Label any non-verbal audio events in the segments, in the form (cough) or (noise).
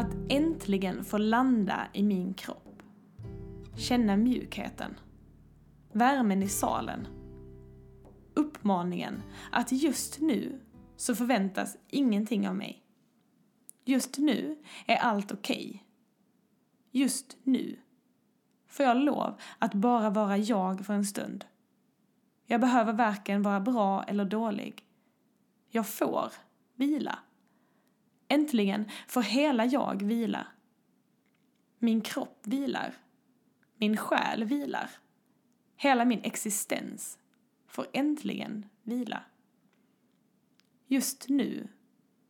Att äntligen få landa i min kropp. Känna mjukheten. Värmen i salen. Uppmaningen att just nu så förväntas ingenting av mig. Just nu är allt okej. Okay. Just nu får jag lov att bara vara jag för en stund. Jag behöver varken vara bra eller dålig. Jag får vila. Äntligen får hela jag vila. Min kropp vilar. Min själ vilar. Hela min existens får äntligen vila. Just nu,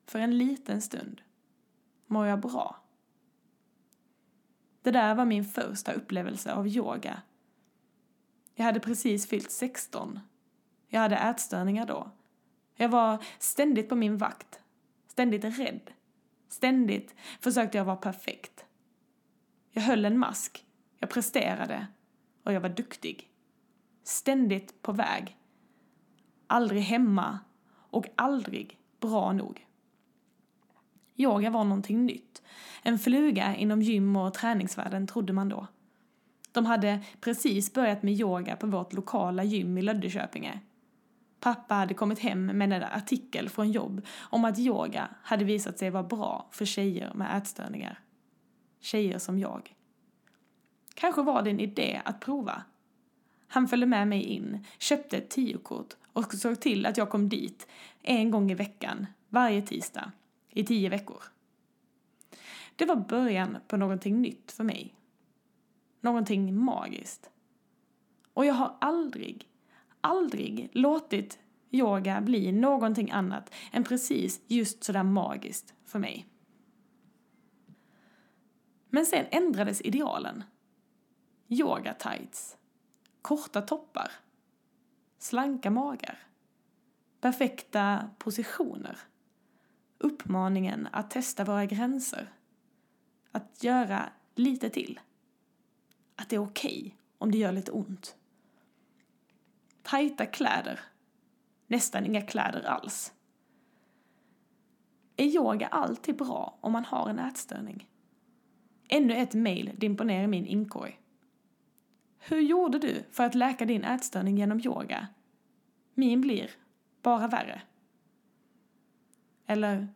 för en liten stund, mår jag bra. Det där var min första upplevelse av yoga. Jag hade precis fyllt 16. Jag hade ätstörningar då. Jag var ständigt på min vakt. Ständigt rädd. Ständigt försökte jag vara perfekt. Jag höll en mask. Jag presterade. Och jag var duktig. Ständigt på väg. Aldrig hemma och aldrig bra nog. Yoga var någonting nytt. En fluga inom gym och träningsvärlden trodde man då. De hade precis börjat med yoga på vårt lokala gym i Löddeköpinge. Pappa hade kommit hem med en artikel från jobb om att yoga hade visat sig vara bra för tjejer med ätstörningar. Tjejer som jag. Kanske var det en idé att prova. Han följde med mig in, köpte ett tiokort och såg till att jag kom dit en gång i veckan, varje tisdag, i tio veckor. Det var början på någonting nytt för mig. Någonting magiskt. Och jag har aldrig, aldrig låtit yoga bli någonting annat än precis just sådär magiskt för mig. Men sen ändrades idealen. Yoga tights, korta toppar, slanka magar, perfekta positioner, uppmaningen att testa våra gränser, att göra lite till, att det är okej okay om det gör lite ont. Tajta kläder, nästan inga kläder alls. Är yoga alltid bra om man har en ätstörning? Ännu ett mejl dimper ner i min inkorg. Hur gjorde du för att läka din ätstörning genom yoga? Min blir bara värre. Eller,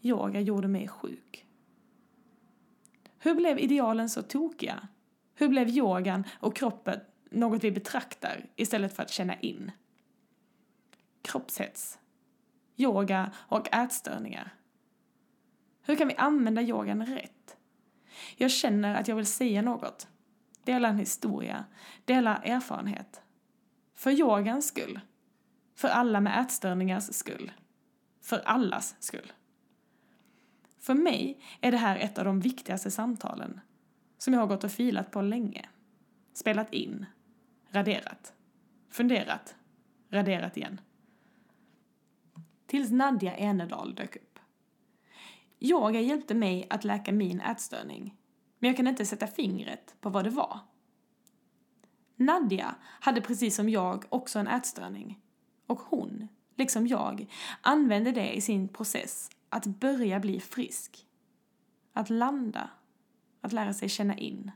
yoga gjorde mig sjuk. Hur blev idealen så tokiga? Hur blev yogan och kroppen något vi betraktar istället för att känna in? Kroppshets, yoga och ätstörningar. Hur kan vi använda yogan rätt? Jag känner att jag vill säga något dela en historia, dela erfarenhet. För yogans skull. För alla med ätstörningars skull. För allas skull. För mig är det här ett av de viktigaste samtalen som jag har gått och filat på länge. Spelat in, raderat, funderat, raderat igen. Tills Nadja Enedal dök upp. Yoga hjälpte mig att läka min ätstörning men jag kan inte sätta fingret på vad det var. Nadja hade precis som jag också en ätstörning. Och hon, liksom jag, använde det i sin process att börja bli frisk. Att landa. Att lära sig känna in.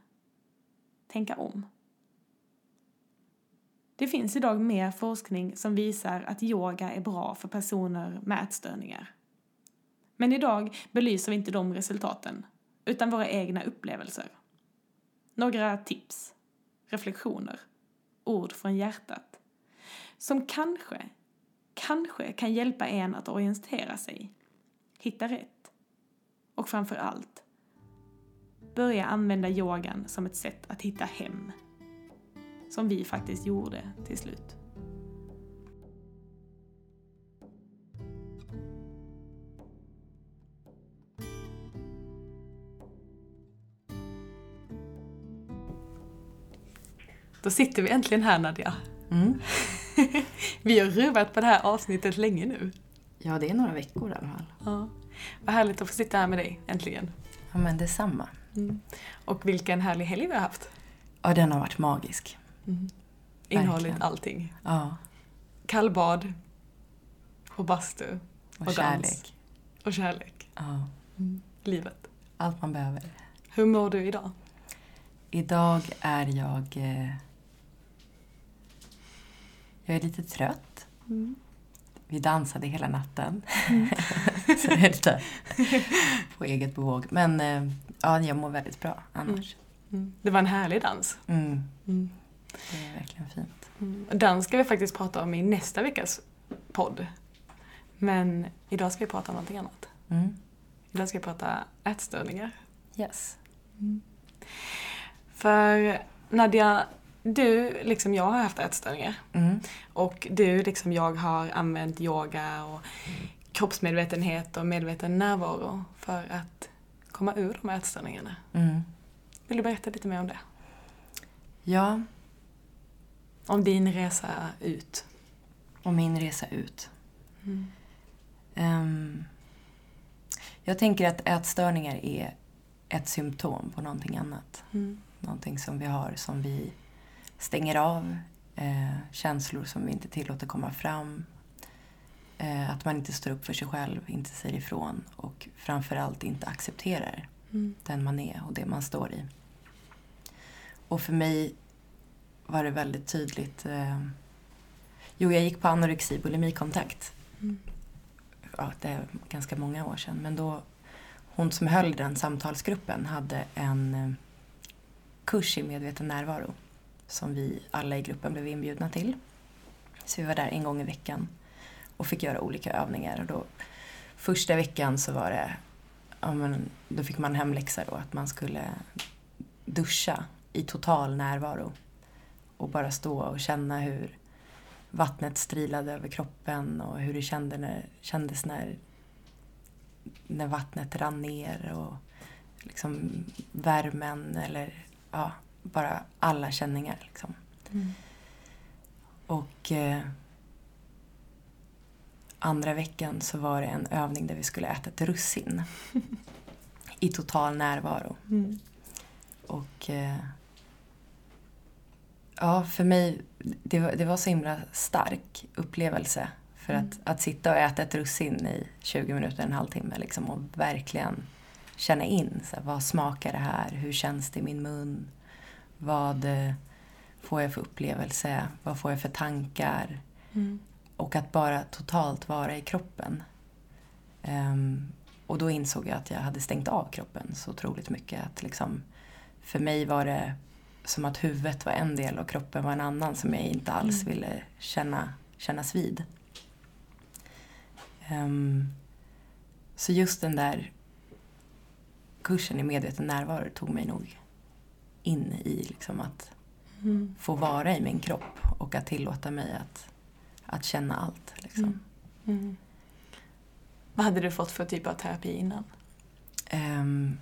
Tänka om. Det finns idag mer forskning som visar att yoga är bra för personer med ätstörningar. Men idag belyser vi inte de resultaten utan våra egna upplevelser. Några tips, reflektioner, ord från hjärtat som kanske, kanske kan hjälpa en att orientera sig, hitta rätt och framför allt börja använda yogan som ett sätt att hitta hem. Som vi faktiskt gjorde till slut. Då sitter vi äntligen här Nadja. Mm. (laughs) vi har ruvat på det här avsnittet länge nu. Ja, det är några veckor i alla fall. Ja. Vad härligt att få sitta här med dig, äntligen. Ja, men detsamma. Mm. Och vilken härlig helg vi har haft. Ja, den har varit magisk. Mm. Innehållit allting. Ja. Kallbad, och bastu, och, och kärlek. Och kärlek. Ja. Mm. livet. Allt man behöver. Hur mår du idag? Idag är jag... Eh, jag är lite trött. Vi dansade hela natten. (laughs) Så det är lite på eget bevåg. Men eh, ja, jag mår väldigt bra annars. Mm. Det var en härlig dans. Mm. Mm. Det är verkligen fint. Mm. Dans ska vi faktiskt prata om i nästa veckas podd. Men idag ska vi prata om någonting annat. Mm. Idag ska vi prata ätstörningar. Yes. För Nadja, du liksom jag har haft ätstörningar. Mm. Och du liksom jag har använt yoga och kroppsmedvetenhet och medveten närvaro för att komma ur de här ätstörningarna. Mm. Vill du berätta lite mer om det? Ja, Om din resa ut. och min resa ut. Mm. Ehm, jag tänker att ätstörningar är ett symptom på någonting annat. Mm. Någonting som vi har som vi stänger av. Eh, känslor som vi inte tillåter komma fram. Eh, att man inte står upp för sig själv, inte säger ifrån och framförallt inte accepterar Mm. den man är och det man står i. Och för mig var det väldigt tydligt. Eh, jo, jag gick på anorexi bulimikontakt. Mm. Ja, det är ganska många år sedan. Men då, hon som höll den samtalsgruppen hade en eh, kurs i medveten närvaro som vi alla i gruppen blev inbjudna till. Så vi var där en gång i veckan och fick göra olika övningar. Och då, första veckan så var det, ja, men, då fick man hemläxa då att man skulle duscha i total närvaro och bara stå och känna hur vattnet strilade över kroppen och hur det kände när, kändes när, när vattnet rann ner och liksom värmen eller ja, bara alla känningar. Liksom. Mm. Och eh, andra veckan så var det en övning där vi skulle äta ett russin (laughs) i total närvaro. Mm. Och eh, ja, för mig, det var, det var så himla stark upplevelse. För Mm. att, att sitta och äta ett russin i 20 minuter, en halvtimme liksom, och verkligen känna in så här, vad smakar det här, hur känns det i min mun, vad eh, får jag för upplevelse, vad får jag för tankar Mm. och att bara totalt vara i kroppen. Ehm, och då insåg jag att jag hade stängt av kroppen så otroligt mycket. Att liksom, för mig var det som att huvudet var en del och kroppen var en annan som jag inte alls Mm. ville känna, kännas vid. Ehm, så just den där kursen i medveten närvaro tog mig nog in i liksom att Mm. få vara i min kropp och att tillåta mig att, att känna allt. Liksom. Mm. Mm. Vad hade du fått för typ av terapi innan? Ehm,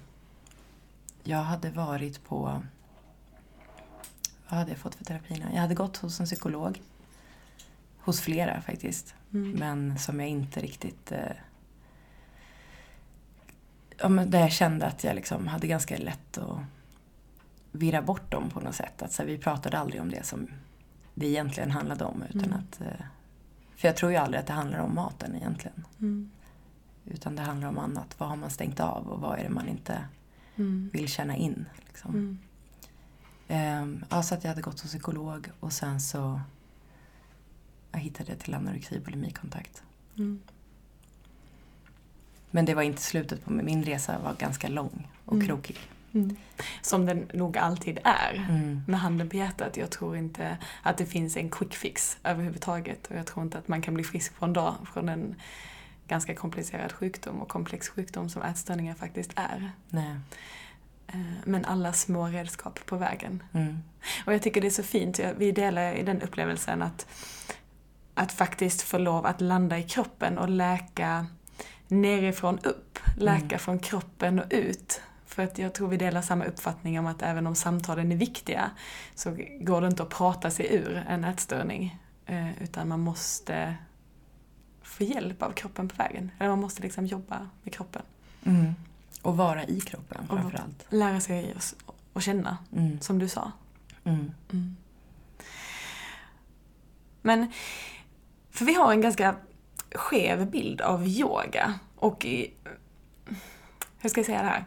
jag hade varit på... Vad hade jag fått för terapi? Jag hade gått hos en psykolog. Hos flera faktiskt. Mm. Men som jag inte riktigt... Eh, ja, men där jag kände att jag liksom hade ganska lätt att virra bort dem på något sätt. Att, så här, vi pratade aldrig om det som det egentligen handlade om. Utan Mm. att, eh, för jag tror ju aldrig att det handlar om maten egentligen. Mm. Utan det handlar om annat. Vad har man stängt av och vad är det man inte Mm. vill känna in. Liksom. Ehm, ja, så att jag hade gått hos psykolog och sen så jag hittade till anorexi bulimikontakt. Mm. Men det var inte slutet på min resa var ganska lång och Mm. krokig. Mm. Som den nog alltid är. Mm. Med handen på hjärtat, jag tror inte att det finns en quick fix överhuvudtaget. Och jag tror inte att man kan bli frisk på en dag från en ganska komplicerad sjukdom och komplex sjukdom som ätstörningar faktiskt är. Nej. Eh, Men alla små redskap på vägen. Mm. Och jag tycker det är så fint, vi delar i den upplevelsen att, att faktiskt få lov att landa i kroppen och läka nerifrån upp. Läka Mm. från kroppen och ut. För att jag tror vi delar samma uppfattning om att även om samtalen är viktiga så går det inte att prata sig ur en ätstörning. Eh, Utan man måste få hjälp av kroppen på vägen. Eller man måste liksom jobba med kroppen. Mm. Och vara i kroppen Och- framförallt. Lära sig att att känna, Mm. som du sa. Mm. Mm. Men, för vi har en ganska skev bild av yoga. Och i, hur ska jag säga det här?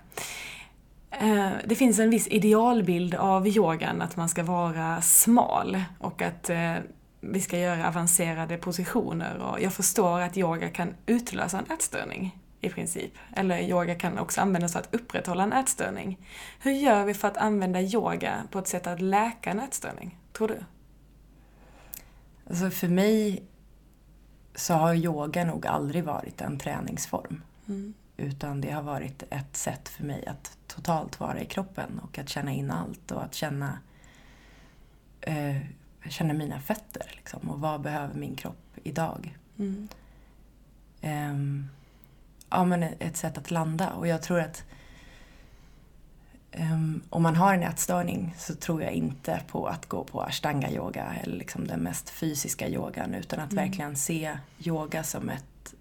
Eh, det finns en viss idealbild av yogan, att man ska vara smal och att eh, vi ska göra avancerade positioner. Och jag förstår att yoga kan utlösa en ätstörning i princip. Eller yoga kan också användas för att upprätthålla en ätstörning. Hur gör vi för att använda yoga på ett sätt att läka en ätstörning, tror du? Alltså för mig så har yoga nog aldrig varit en träningsform. Mm. Utan det har varit ett sätt för mig att totalt vara i kroppen och att känna in allt och att känna, eh, känna mina fötter. Liksom, och vad behöver min kropp idag? Mm. Ehm, ja, men ett sätt att landa. Och jag tror att ehm, om man har en ätstörning så tror jag inte på att gå på ashtanga yoga eller liksom den mest fysiska yogan utan att Mm. verkligen se yoga som ett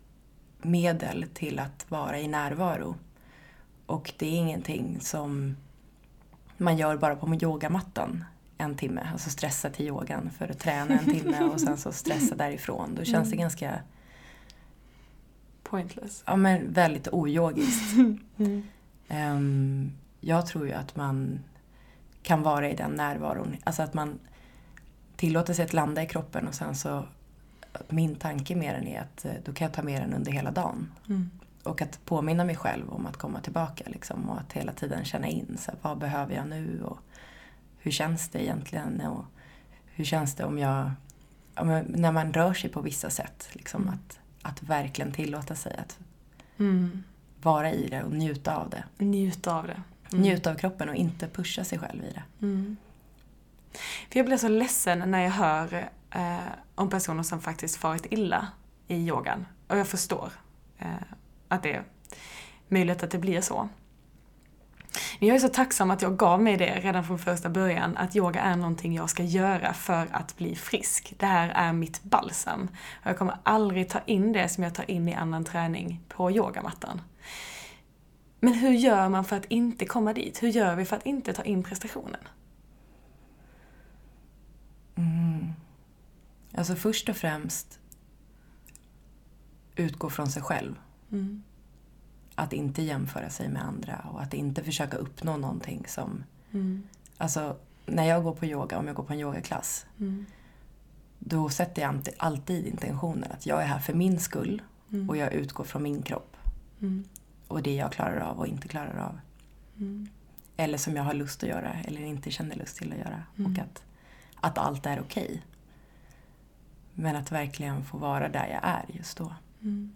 medel till att vara i närvaro. Och det är ingenting som man gör bara på yogamattan en timme. Alltså stressa till yogan för att träna en timme och sen så stressa (laughs) därifrån. Då känns det Mm. ganska Pointless. ja, men väldigt oyogiskt. (laughs) Mm. Ehm, jag tror ju att man kan vara i den närvaron. Alltså att man tillåter sig att landa i kroppen och sen så min tanke med den är att eh, då kan jag ta med den under hela dagen. Mm. Och att påminna mig själv om att komma tillbaka liksom, och att hela tiden känna in så här, vad behöver jag nu och hur känns det egentligen och hur känns det om jag, när man rör sig på vissa sätt, liksom, Mm. att, att verkligen tillåta sig att Mm. vara i det och njuta av det. Njuta av det. Mm. Njuta av kroppen och inte pusha sig själv i det. Mm. För jag blir så ledsen när jag hör eh, om personer som faktiskt farit illa i yogan. Och jag förstår eh, att det är möjligt att det blir så. Men jag är så tacksam att jag gav mig det redan från första början, att yoga är någonting jag ska göra för att bli frisk. Det här är mitt balsam. Och jag kommer aldrig ta in det som jag tar in i annan träning på yogamattan. Men hur gör man för att inte komma dit? Hur gör vi för att inte ta in prestationen? Mm. Alltså först och främst utgå från sig själv. Mm. Att inte jämföra sig med andra och att inte försöka uppnå någonting som... Mm. Alltså, när jag går på yoga, om jag går på en yogaklass, Mm. då sätter jag alltid- intentionen att jag är här för min skull Mm. och jag utgår från min kropp Mm. och det jag klarar av och inte klarar av. Mm. Eller som jag har lust att göra eller inte känner lust till att göra. Mm. Och att, att allt är okej. Men att verkligen få vara där jag är just då. Mm.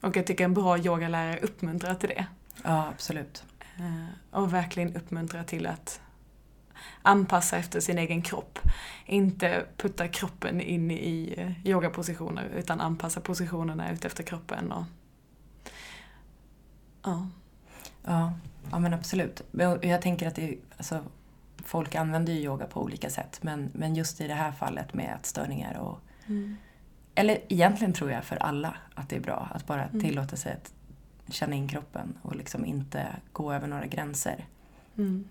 Och jag tycker en bra yogalärare uppmuntrar till det. Ja, absolut. Eh, Och verkligen uppmuntrar till att anpassa efter sin egen kropp. Inte putta kroppen in i eh, yogapositioner utan anpassa positionerna ut efter kroppen. Och... Ja. Ja, ja men absolut. Jag tänker att det alltså, folk använder ju yoga på olika sätt. Men, men just i det här fallet med ätstörningar och Mm. Eller egentligen tror jag för alla att det är bra att bara Mm. tillåta sig att känna in kroppen och liksom inte gå över några gränser. Mm.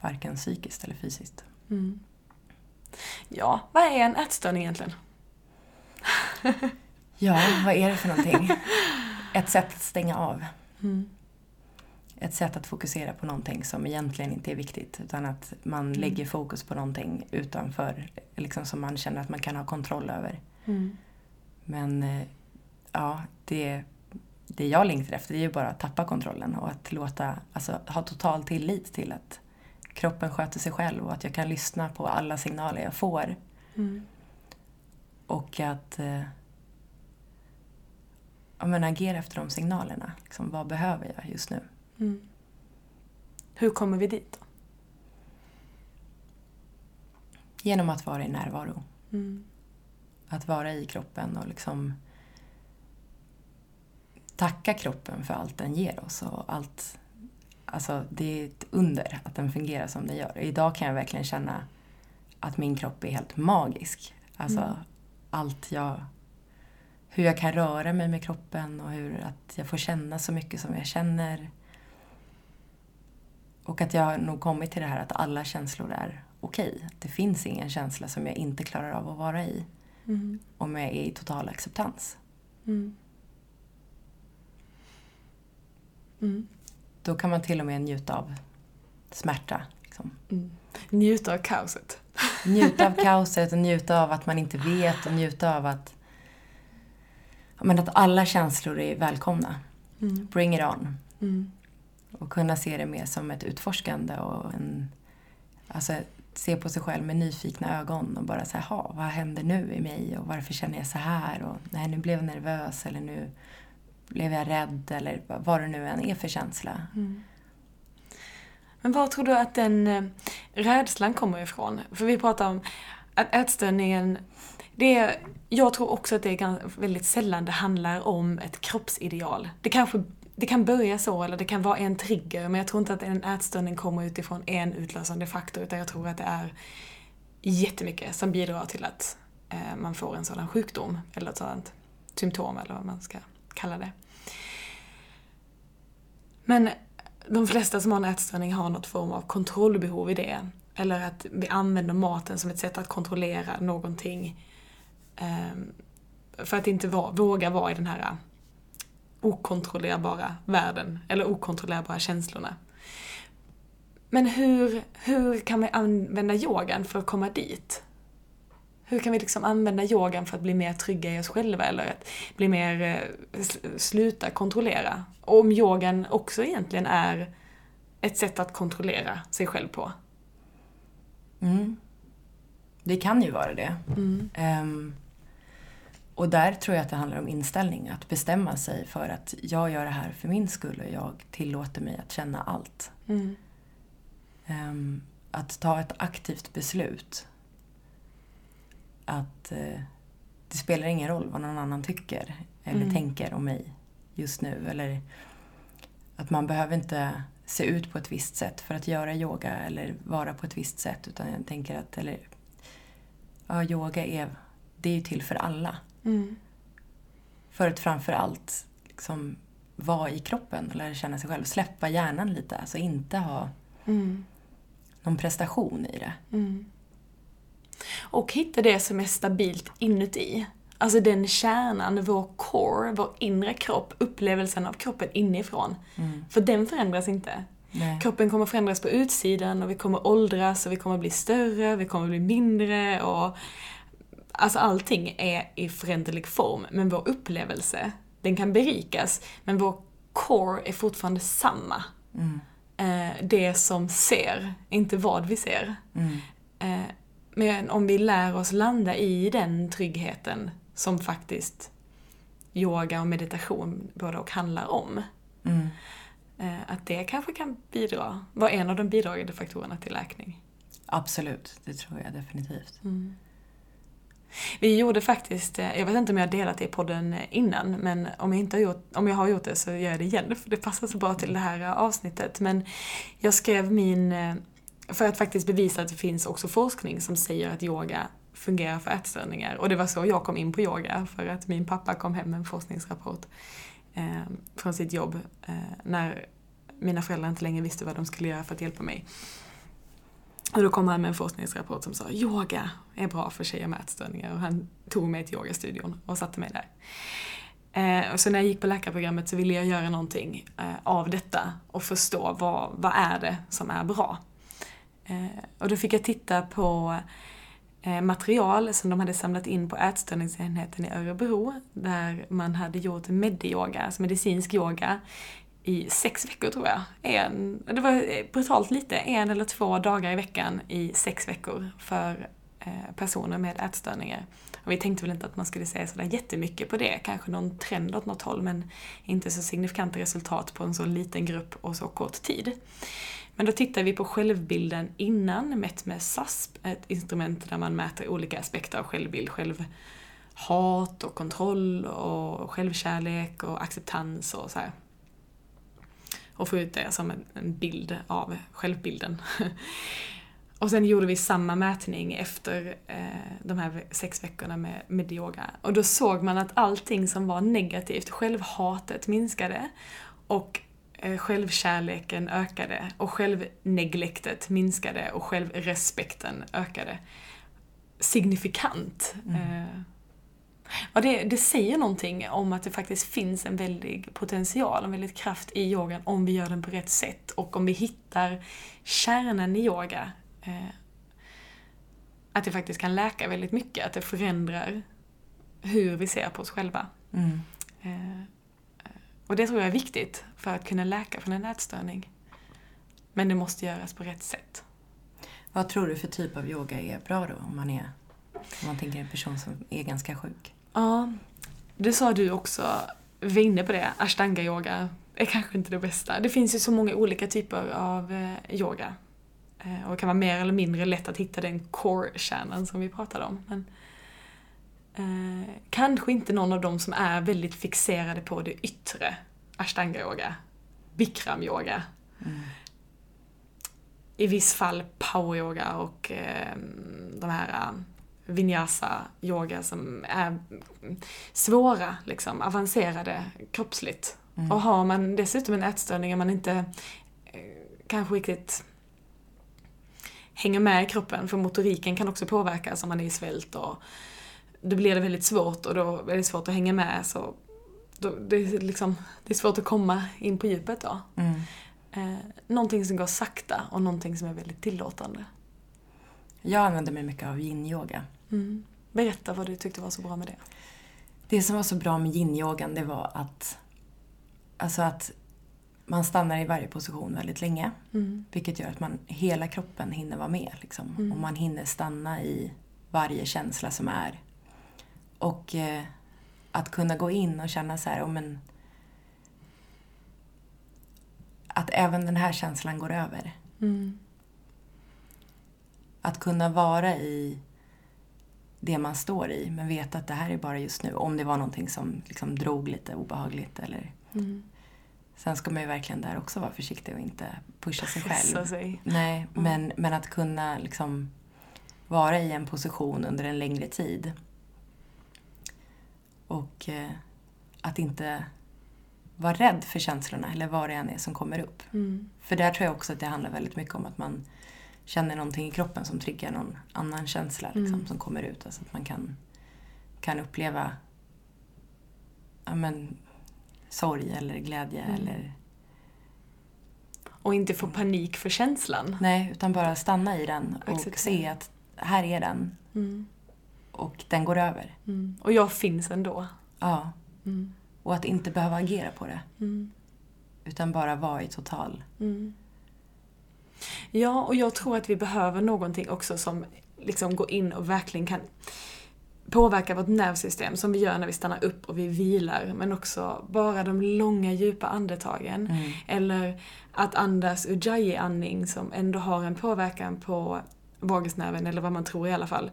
Varken psykiskt eller fysiskt. Mm. Ja, vad är en ätstörning egentligen? (laughs) Ja, vad är det för någonting? Ett sätt att stänga av. Mm. Ett sätt att fokusera på någonting som egentligen inte är viktigt. Utan att man Mm. lägger fokus på någonting utanför, liksom som man känner att man kan ha kontroll över. Mm. Men eh, ja, det, det jag längtar efter är ju bara att tappa kontrollen och att låta, alltså ha total tillit till att kroppen sköter sig själv och att jag kan lyssna på alla signaler jag får. Mm. Och att eh, ja, men agera efter de signalerna. Liksom, vad behöver jag just nu? Mm. Hur kommer vi dit då? Genom att vara i närvaro. Mm. Att vara i kroppen och liksom tacka kroppen för allt den ger oss. Och allt, alltså det är ett under att den fungerar som den gör. Idag kan jag verkligen känna att min kropp är helt magisk. Alltså Mm. allt jag... Hur jag kan röra mig med kroppen och hur att jag får känna så mycket som jag känner. Och att jag har nog kommit till det här att alla känslor är okej. Det finns ingen känsla som jag inte klarar av att vara i Mm. om jag är i total acceptans. Mm. Mm. Då kan man till och med njuta av smärta. Liksom. Mm. Njuta av kaoset. Njuta av (laughs) kaoset och njuta av att man inte vet och njuta av att, men att alla känslor är välkomna. Mm. Bring it on. Mm. Och kunna se det mer som ett utforskande och en, alltså, se på sig själv med nyfikna ögon och bara säga, ha, vad händer nu i mig och varför känner jag så här och nej, nu blev jag nervös eller nu blev jag rädd eller vad det nu än är för känsla. Mm. Men var tror du att den eh, rädslan kommer ifrån? För vi pratar om att ätstörningen, det är, jag tror också att det är väldigt sällan det handlar om ett kroppsideal. Det kanske det kan börja så, eller det kan vara en trigger, men jag tror inte att en ätstörning kommer utifrån en utlösande faktor, utan jag tror att det är jättemycket som bidrar till att eh, man får en sådan sjukdom, eller ett sådant symptom, eller vad man ska kalla det. Men de flesta som har en ätstörning har något form av kontrollbehov i det. Eller att vi använder maten som ett sätt att kontrollera någonting. eh, för att inte våga vara i den här okontrollerbara världen, eller okontrollerbara känslorna. Men hur, hur kan vi använda yogan för att komma dit? Hur kan vi liksom använda yogan för att bli mer trygga i oss själva eller att bli mer, eh, sluta kontrollera? Och om yogan också egentligen är ett sätt att kontrollera sig själv på. Mm. Det kan ju vara det. Mm. Um, och där tror jag att det handlar om inställning. Att bestämma sig för att jag gör det här för min skull och jag tillåter mig att känna allt. Mm. Um, att ta ett aktivt beslut. Att uh, det spelar ingen roll vad någon annan tycker eller Mm. tänker om mig just nu. Eller att man behöver inte se ut på ett visst sätt för att göra yoga eller vara på ett visst sätt. Utan jag tänker att, eller, ja, yoga är, det är ju till för alla. Mm. För att framför allt liksom vara i kroppen och lära känna sig själv. Släppa hjärnan lite, alltså inte ha Mm. någon prestation i det. Mm. Och hitta det som är stabilt inuti. Alltså den kärnan, vår core, vår inre kropp, upplevelsen av kroppen inifrån. Mm. För den förändras inte. Nej. Kroppen kommer förändras på utsidan och vi kommer åldras och vi kommer bli större, vi kommer bli mindre och Alltså allting är i föränderlig form, men vår upplevelse, den kan berikas, men vår core är fortfarande samma. Mm. Eh, det som ser, inte vad vi ser. Mm. Eh, men om vi lär oss landa i den tryggheten som faktiskt yoga och meditation både och handlar om. Mm. Eh, att det kanske kan bidra, vara en av de bidragande faktorerna till läkning. Absolut, det tror jag definitivt. Vi gjorde faktiskt, eh, jag vet inte om jag har delat det i podden innan, men om jag, inte har gjort, om jag har gjort det så gör jag det igen, för det passar så bra till det här avsnittet. Men jag skrev min, eh, för att faktiskt bevisa att det finns också forskning som säger att yoga fungerar för ätstörningar. Och det var så jag kom in på yoga, för att min pappa kom hem med en forskningsrapport eh, från sitt jobb eh, när mina föräldrar inte längre visste vad de skulle göra för att hjälpa mig. Och då kom han med en forskningsrapport som sa yoga är bra för tjejer med ätstörningar och han tog mig till yogastudion och satte mig där. Eh, och så när jag gick på läkarprogrammet så ville jag göra någonting eh, av detta och förstå vad, vad är det som är bra. Eh, och då fick jag titta på eh, material som de hade samlat in på ätstörningsenheten i Örebro där man hade gjort mediyoga, alltså medicinsk yoga i sex veckor tror jag. En, det var eh, brutalt lite, en eller två dagar i veckan i sex veckor för eh, personer med ätstörningar. Och vi tänkte väl inte att man skulle säga sådär jättemycket på det, kanske någon trend åt något håll, men inte så signifikanta resultat på en så liten grupp och så kort tid. Men då tittar vi på självbilden innan, mätt med SASP, ett instrument där man mäter olika aspekter av självbild, självhat och kontroll och självkärlek och acceptans och så här och få ut det som en, bild av självbilden. (laughs) och sen gjorde vi samma mätning efter eh, de här sex veckorna med, med yoga. Och då såg man att allting som var negativt, självhatet minskade och eh, självkärleken ökade och självneglektet minskade och självrespekten ökade signifikant. Mm. Eh, Ja, det, det säger någonting om att det faktiskt finns en väldig potential, en väldig kraft i yogan om vi gör den på rätt sätt och om vi hittar kärnan i yoga. Eh, att det faktiskt kan läka väldigt mycket, att det förändrar hur vi ser på oss själva. Mm. Eh, och det tror jag är viktigt för att kunna läka från en ätstörning. Men det måste göras på rätt sätt. Vad tror du för typ av yoga är bra då? Om man, är, om man tänker en person som är ganska sjuk. Ja, det sa du också. Vi var inne på det. Ashtanga-yoga är kanske inte det bästa. Det finns ju så många olika typer av eh, yoga. Eh, och det kan vara mer eller mindre lätt att hitta den core-kärnan som vi pratade om. Men, eh, kanske inte någon av dem som är väldigt fixerade på det yttre. Ashtanga-yoga. Bikram-yoga. Mm. I viss fall power-yoga och eh, de här eh, vinyasa-yoga som är svåra, liksom, avancerade kroppsligt. Mm. Och har man dessutom en ätstörning och man inte eh, kanske riktigt hänger med i kroppen, för motoriken kan också påverkas om man är i svält och då blir det väldigt svårt och då är det svårt att hänga med så då, det, är liksom, det är svårt att komma in på djupet då. Mm. Eh, någonting som går sakta och någonting som är väldigt tillåtande. Jag använder mig mycket av yin-yoga. Mm. Berätta vad du tyckte var så bra med det. Det som var så bra med yin-yogan det var att, alltså att man stannar i varje position väldigt länge. Mm. Vilket gör att man, hela kroppen hinner vara med. Liksom. Mm. Och man hinner stanna i varje känsla som är. Och eh, att kunna gå in och känna så här, oh, men, att även den här känslan går över. Mm. Att kunna vara i det man står i, men veta att det här är bara just nu. Om det var någonting som liksom drog lite obehagligt eller... Mm. Sen ska man ju verkligen där också vara försiktig och inte pusha sig själv. sig. Nej, men, men att kunna liksom vara i en position under en längre tid. Och eh, att inte vara rädd för känslorna eller vad det än är som kommer upp. Mm. För där tror jag också att det handlar väldigt mycket om att man känner någonting i kroppen som triggar någon annan känsla liksom, Mm. som kommer ut. Alltså att man kan, kan uppleva ja, men, sorg eller glädje Mm. eller... Och inte få panik för känslan. Nej, utan bara stanna i den och Acceptera. se att här är den Mm. och den går över. Mm. Och jag finns ändå. Ja. Mm. Och att inte behöva agera på det. Mm. Utan bara vara i total... Ja, och jag tror att vi behöver någonting också som liksom går in och verkligen kan påverka vårt nervsystem som vi gör när vi stannar upp och vi vilar. Men också bara de långa djupa andetagen. Mm. Eller att andas ujjayi-andning som ändå har en påverkan på vagusnerven, eller vad man tror i alla fall.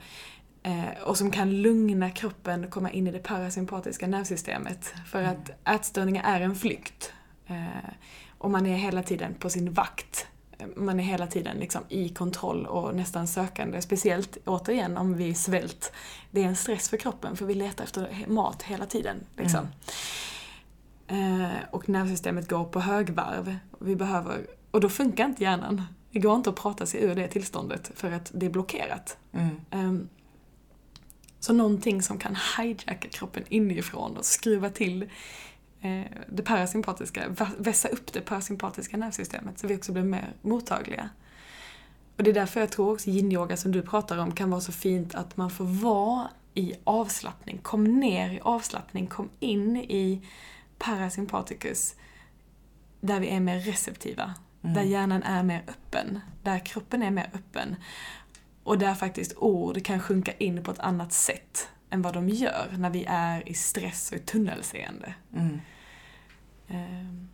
Eh, och som kan lugna kroppen och komma in i det parasympatiska nervsystemet. För Mm. att ätstörningar är en flykt. Eh, och man är hela tiden på sin vakt. Eh, Man är hela tiden liksom i kontroll och nästan sökande. Speciellt, återigen, om vi är svält. Det är en stress för kroppen för vi letar efter mat hela tiden. Liksom. Eh, och nervsystemet går på högvarv. Vi behöver, och då funkar inte hjärnan. Det går inte att prata sig ur det tillståndet för att det är blockerat. Mm. Ehm, så någonting som kan hijacka kroppen inifrån och skruva till eh, det parasympatiska, vässa upp det parasympatiska nervsystemet så vi också blir mer mottagliga. Och det är därför jag tror också yin-yoga som du pratar om kan vara så fint att man får vara i avslappning. Kom ner i avslappning, kom in i parasympaticus där vi är mer receptiva. Mm. Där hjärnan är mer öppen. Där kroppen är mer öppen. Och där faktiskt ord kan sjunka in på ett annat sätt än vad de gör när vi är i stress och i tunnelseende. Mm. Ehm,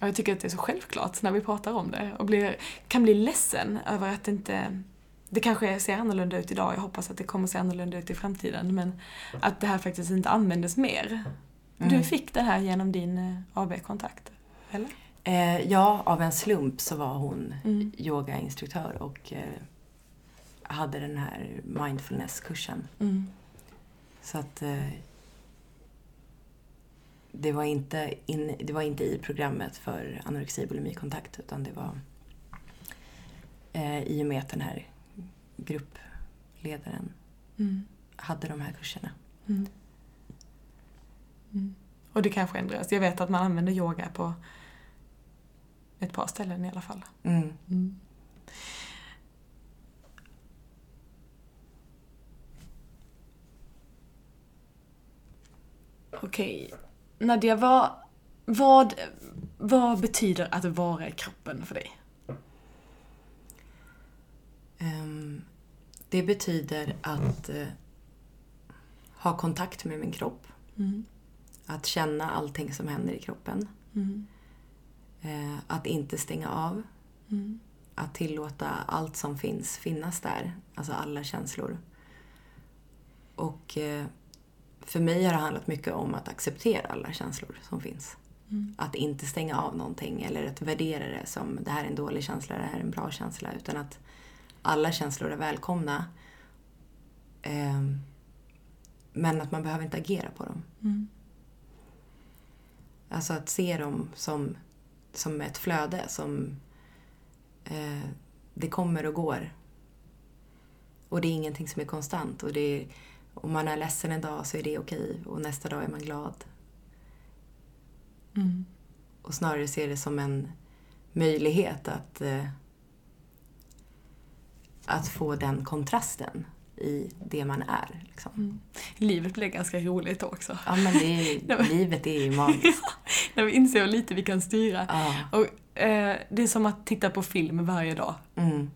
Och jag tycker att det är så självklart när vi pratar om det och blir, kan bli ledsen över att det inte... Det kanske ser annorlunda ut idag, jag hoppas att det kommer se annorlunda ut i framtiden, men att det här faktiskt inte användes mer. Mm. Du fick det här genom din eh, AB-kontakt, eller? Eh, ja, av en slump så var hon Mm. yogainstruktör och eh, hade den här mindfulness-kursen. Mm. Så att eh, det, var inte in, det var inte i programmet för anorexi bulimikontakt utan det var eh, i och med att den här gruppledaren Mm. hade de här kurserna. Mm. Och det kanske ändras. Jag vet att man använder yoga på ett par ställen i alla fall. Mm. Okej. Nadja, vad, vad, vad betyder att vara i kroppen för dig? Ehm, det betyder att eh, ha kontakt med min kropp. Att känna allting som händer i kroppen. Eh, att inte stänga av. Att tillåta allt som finns finnas där. Alltså alla känslor. Och eh, för mig har det handlat mycket om att acceptera alla känslor som finns. Att inte stänga av någonting eller att värdera det som det här är en dålig känsla, det här är en bra känsla. Utan att alla känslor är välkomna. Ehm, men att man behöver inte agera på dem. Alltså att se dem som, som ett flöde som eh, det kommer och går. Och det är ingenting som är konstant. Och det är, om man är ledsen en dag så är det okej och nästa dag är man glad. Och snarare se det som en möjlighet att, eh, att få den kontrasten i det man är. Liksom. Livet blev ganska roligt också. Ja, men det är, (laughs) livet är ju magiskt. (laughs) När vi inser hur lite vi kan styra. Ja. Och, eh, det är som att titta på film varje dag. Mm.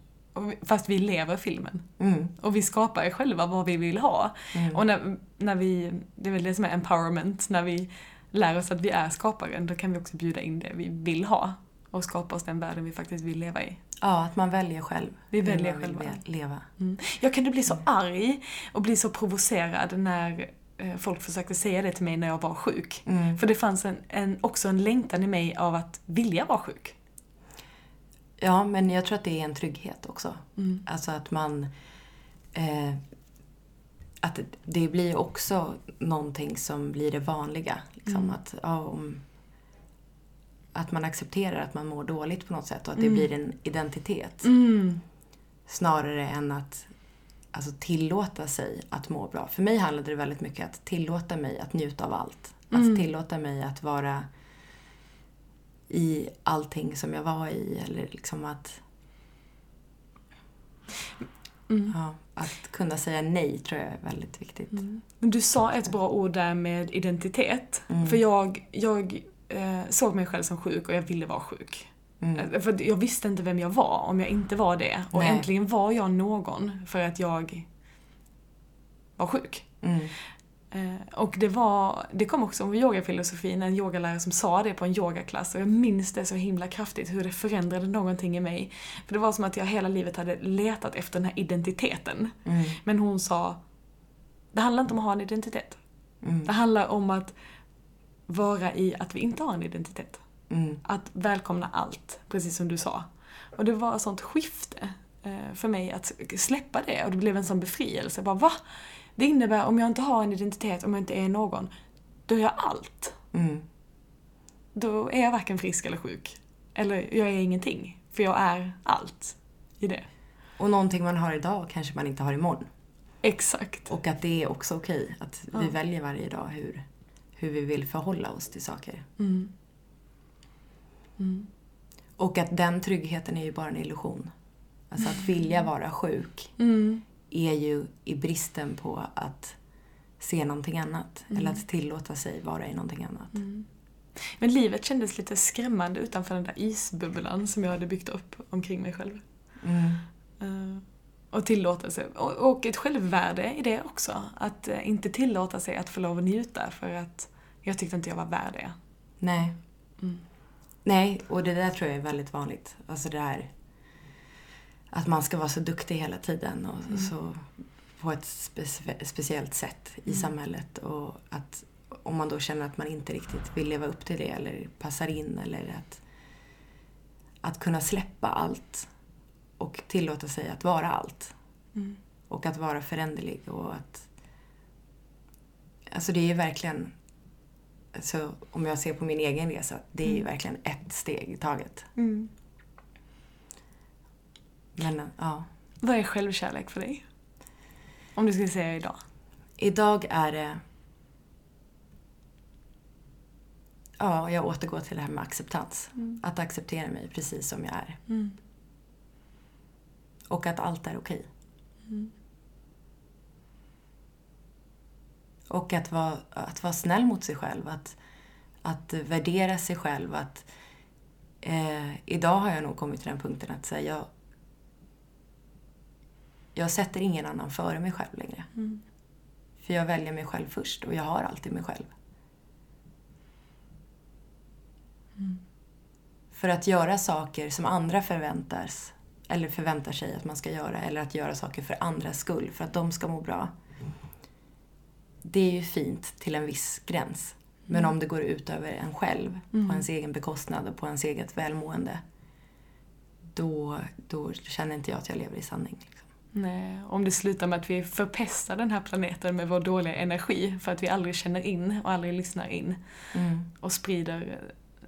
Fast vi lever filmen. Mm. Och vi skapar själva vad vi vill ha. Mm. Och när, när vi, det är väl det som är empowerment, när vi lär oss att vi är skaparen, då kan vi också bjuda in det vi vill ha. Och skapa oss den världen vi faktiskt vill leva i. Ja, att man väljer själv. Vi väljer själva. le- leva. Mm. Jag kunde bli så arg och bli så provocerad när eh, folk försökte säga det till mig när jag var sjuk. Mm. För det fanns en, en, också en längtan i mig av att vilja vara sjuk. Ja, men jag tror att det är en trygghet också. Mm. Alltså att man... Eh, att det blir också någonting som blir det vanliga. Liksom. Mm. Att, ja, om, att man accepterar att man mår dåligt på något sätt och att det Mm. blir en identitet. Mm. Snarare än att alltså, tillåta sig att må bra. För mig handlade det väldigt mycket att tillåta mig att njuta av allt. Att Mm. tillåta mig att vara i allting som jag var i. Eller liksom att, Mm. ja, att kunna säga nej tror jag är väldigt viktigt. Mm. Men Du sa ett bra ord där med identitet. Mm. För jag, jag eh, såg mig själv som sjuk och jag ville vara sjuk. Mm. Eh, För jag visste inte vem jag var om jag inte var det. Och Nej. äntligen var jag någon för att jag var sjuk. Eh, Och det var, det kom också om yogafilosofin, en yogalärare som sa det på en yogaklass och jag minns det så himla kraftigt hur det förändrade någonting i mig. För det var som att jag hela livet hade letat efter den här identiteten. Mm. Men hon sa, det handlar inte om att ha en identitet. Mm. Det handlar om att vara i att vi inte har en identitet. Mm. Att välkomna allt, precis som du sa. Och det var ett sånt skifte eh, för mig att släppa det och det blev en sån befrielse. Bara, va? Det innebär om jag inte har en identitet, om jag inte är någon, då är jag allt. Mm. Då är jag varken frisk eller sjuk. Eller jag är ingenting. För jag är allt i det. Och någonting man har idag kanske man inte har imorgon. Exakt. Och att det är också okej. Att vi Ja. väljer varje dag hur, hur vi vill förhålla oss till saker. Mm. Mm. Och att den tryggheten är ju bara en illusion. Alltså att vilja vara sjuk Mm. Är ju i bristen på att se någonting annat. Mm. Eller att tillåta sig vara i någonting annat. Mm. Men livet kändes lite skrämmande utanför den där isbubblan som jag hade byggt upp omkring mig själv. Mm. Eh, och tillåtelse. Och, och ett självvärde i det också. Att eh, inte tillåta sig att få lov att njuta för att jag tyckte inte jag var värd det. Nej. Mm. Nej, och det där tror jag är väldigt vanligt. Alltså det här att man ska vara så duktig hela tiden och Mm. så på ett specie- speciellt sätt i Mm. samhället. Och att om man då känner att man inte riktigt vill leva upp till det eller passar in eller att, att kunna släppa allt och tillåta sig att vara allt. Mm. Och att vara föränderlig och att... Alltså det är ju verkligen... Alltså om jag ser på min egen resa, det är ju Mm. verkligen ett steg i taget. Men ja, Vad är självkärlek för dig? Om du skulle säga idag. idag är det ja, jag återgår till det här med acceptans. Mm. Att acceptera mig precis som jag är. Mm. Och att allt är okej. Mm. Och att vara, att vara snäll mot sig själv. Att, att värdera sig själv. Att, eh, idag har jag nog kommit till den punkten att säga jag, jag sätter ingen annan före mig själv längre. Mm. För jag väljer mig själv först och jag har alltid mig själv. Mm. För att göra saker som andra förväntas eller förväntar sig att man ska göra eller att göra saker för andras skull, för att de ska må bra. Det är ju fint till en viss gräns. Men Mm. om det går ut över en själv, Mm. på ens egen bekostnad och på ens eget välmående, då, då känner inte jag att jag lever i sanning. Nej, om det slutar med att vi förpestar den här planeten med vår dåliga energi för att vi aldrig känner in och aldrig lyssnar in och sprider.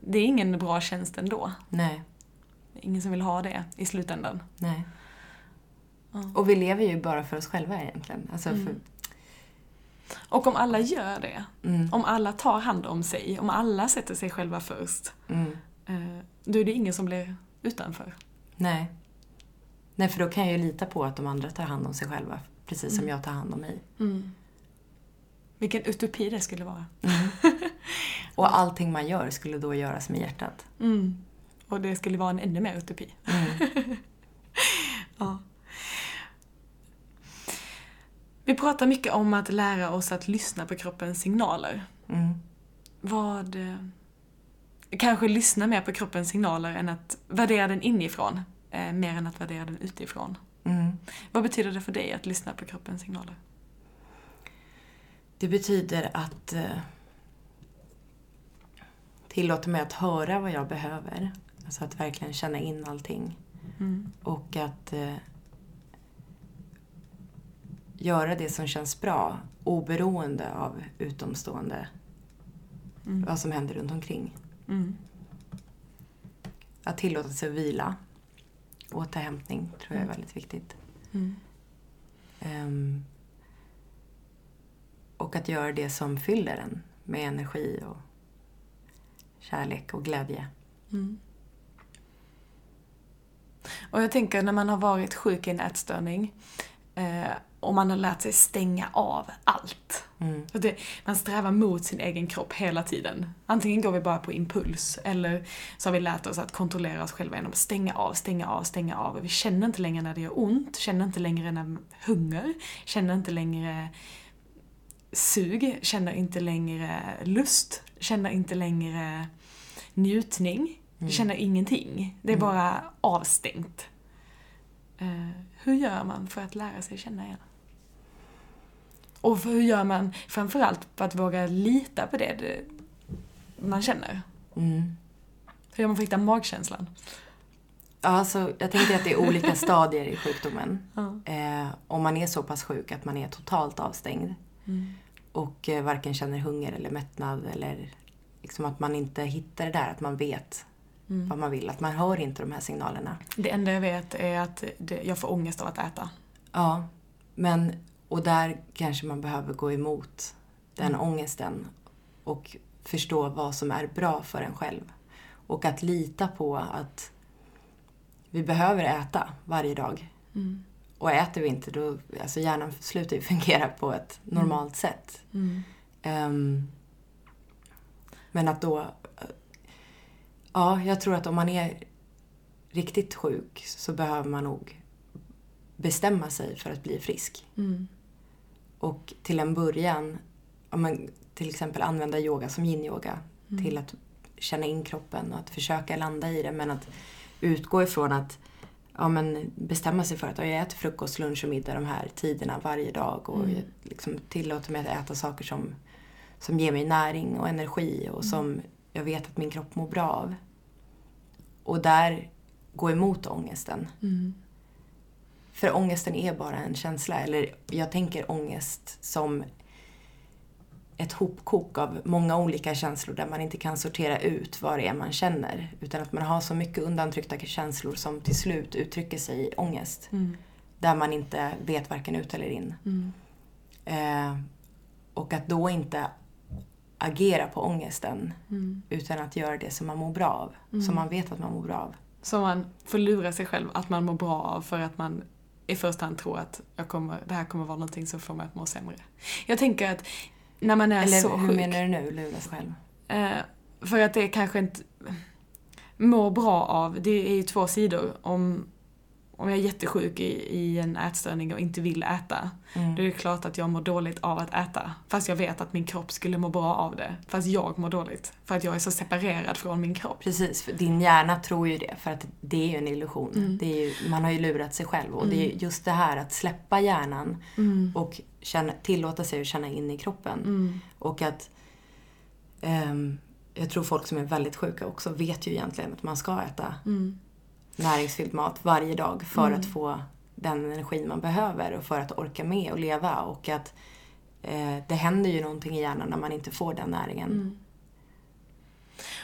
Det är ingen bra tjänst ändå. Nej, ingen som vill ha det i slutändan. nej. Ja. Och vi lever ju bara för oss själva egentligen. Alltså Mm. för, Och om alla gör det, mm, om alla tar hand om sig, om alla sätter sig själva först, mm, eh, då är det ingen som blir utanför. nej. Nej, för då kan jag ju lita på att de andra tar hand om sig själva, precis som Mm. jag tar hand om mig. Vilken utopi det skulle vara. (laughs) Och allting man gör skulle då göras med hjärtat. Mm. Och det skulle vara en ännu mer utopi. Mm. (laughs) Ja. Vi pratar mycket om att lära oss att lyssna på kroppens signaler. Mm. Vad... eh, Kanske lyssna mer på kroppens signaler än att värdera den inifrån. Eh, mer än att värdera den utifrån. Mm. Vad betyder det för dig att lyssna på kroppens signaler? Det betyder att eh, tillåta mig att höra vad jag behöver. Alltså att verkligen känna in allting. Mm. Och att eh, göra det som känns bra oberoende av utomstående, Mm. vad som händer runt omkring. Mm. Att tillåta sig att vila. Återhämtning tror jag är Mm. väldigt viktigt. Mm. Ehm, och att göra det som fyller en med energi och kärlek och glädje. Mm. Och jag tänker när man har varit sjuk i en ätstörning eh, och man har lärt sig stänga av allt. Mm. Så det, man strävar mot sin egen kropp hela tiden. Antingen går vi bara på impuls eller så har vi lärt oss att kontrollera oss själva genom att stänga av, stänga av, stänga av. Vi känner inte längre när det gör ont, känner inte längre när hunger, känner inte längre sug, känner inte längre lust, känner inte längre njutning. Vi känner ingenting. Det är Mm. bara avstängt. Eh, hur gör man för att lära sig känna igen? Och hur gör man framförallt för att våga lita på det, det man känner? Mm. Hur gör man för att hitta magkänslan? Ja, alltså, jag tänker att det är olika (laughs) stadier i sjukdomen. Ja. Eh, om man är så pass sjuk att man är totalt avstängd Mm. och eh, varken känner hunger eller mättnad eller liksom att man inte hittar det där, att man vet Mm. vad man vill. Att man hör inte de här signalerna. Det enda jag vet är att det, jag får ångest av att äta. Ja, men och där kanske man behöver gå emot den Mm. ångesten och förstå vad som är bra för en själv. Och att lita på att vi behöver äta varje dag. Mm. Och äter vi inte då, alltså hjärnan slutar ju fungera på ett normalt sätt. Mm. Ehm, men att då... Ja, jag tror att om man är riktigt sjuk så behöver man nog bestämma sig för att bli frisk. Mm. Och till en början, om man till exempel använda yoga som yin-yoga Mm. till att känna in kroppen och att försöka landa i det. Men att utgå ifrån att ja, men bestämma sig för att ja, jag äter frukost, lunch och middag de här tiderna varje dag. Och Mm. liksom tillåter mig att äta saker som, som ger mig näring och energi och som jag vet att min kropp mår bra av. Och där gå emot ångesten. Mm. För ångesten är bara en känsla. Eller jag tänker ångest som ett hopkok av många olika känslor där man inte kan sortera ut vad det är man känner. Utan att man har så mycket undantryckta känslor som till slut uttrycker sig i ångest. Mm. Där man inte vet varken ut eller in. Mm. Eh, och att då inte agera på ångesten Mm. utan att göra det som man mår bra av. Som man vet att man mår bra av. Så man får lura sig själv att man mår bra av för att man i första hand tror att jag kommer, det här kommer vara någonting som får mig att må sämre. Jag tänker att när man är Eller så hur sjuk. menar du nu, lura sig själv? Eh, för att det kanske inte mår bra av, det är ju två sidor. Om, om jag är jättesjuk i, i en ätstörning och inte vill äta, Mm. då är det klart att jag mår dåligt av att äta. Fast jag vet att min kropp skulle må bra av det. Fast jag mår dåligt. För att jag är så separerad från min kropp. Precis, för din hjärna tror ju det för att det är ju en illusion. Mm. Det är ju, man har ju lurat sig själv och det är just det här att släppa hjärnan och känna, tillåta sig att känna in i kroppen. Mm. Och att ehm, jag tror folk som är väldigt sjuka också vet ju egentligen att man ska äta Mm. Näringsfylld mat varje dag för att få den energin man behöver och för att orka med och leva. Och att eh, det händer ju någonting i hjärnan när man inte får den näringen. Mm.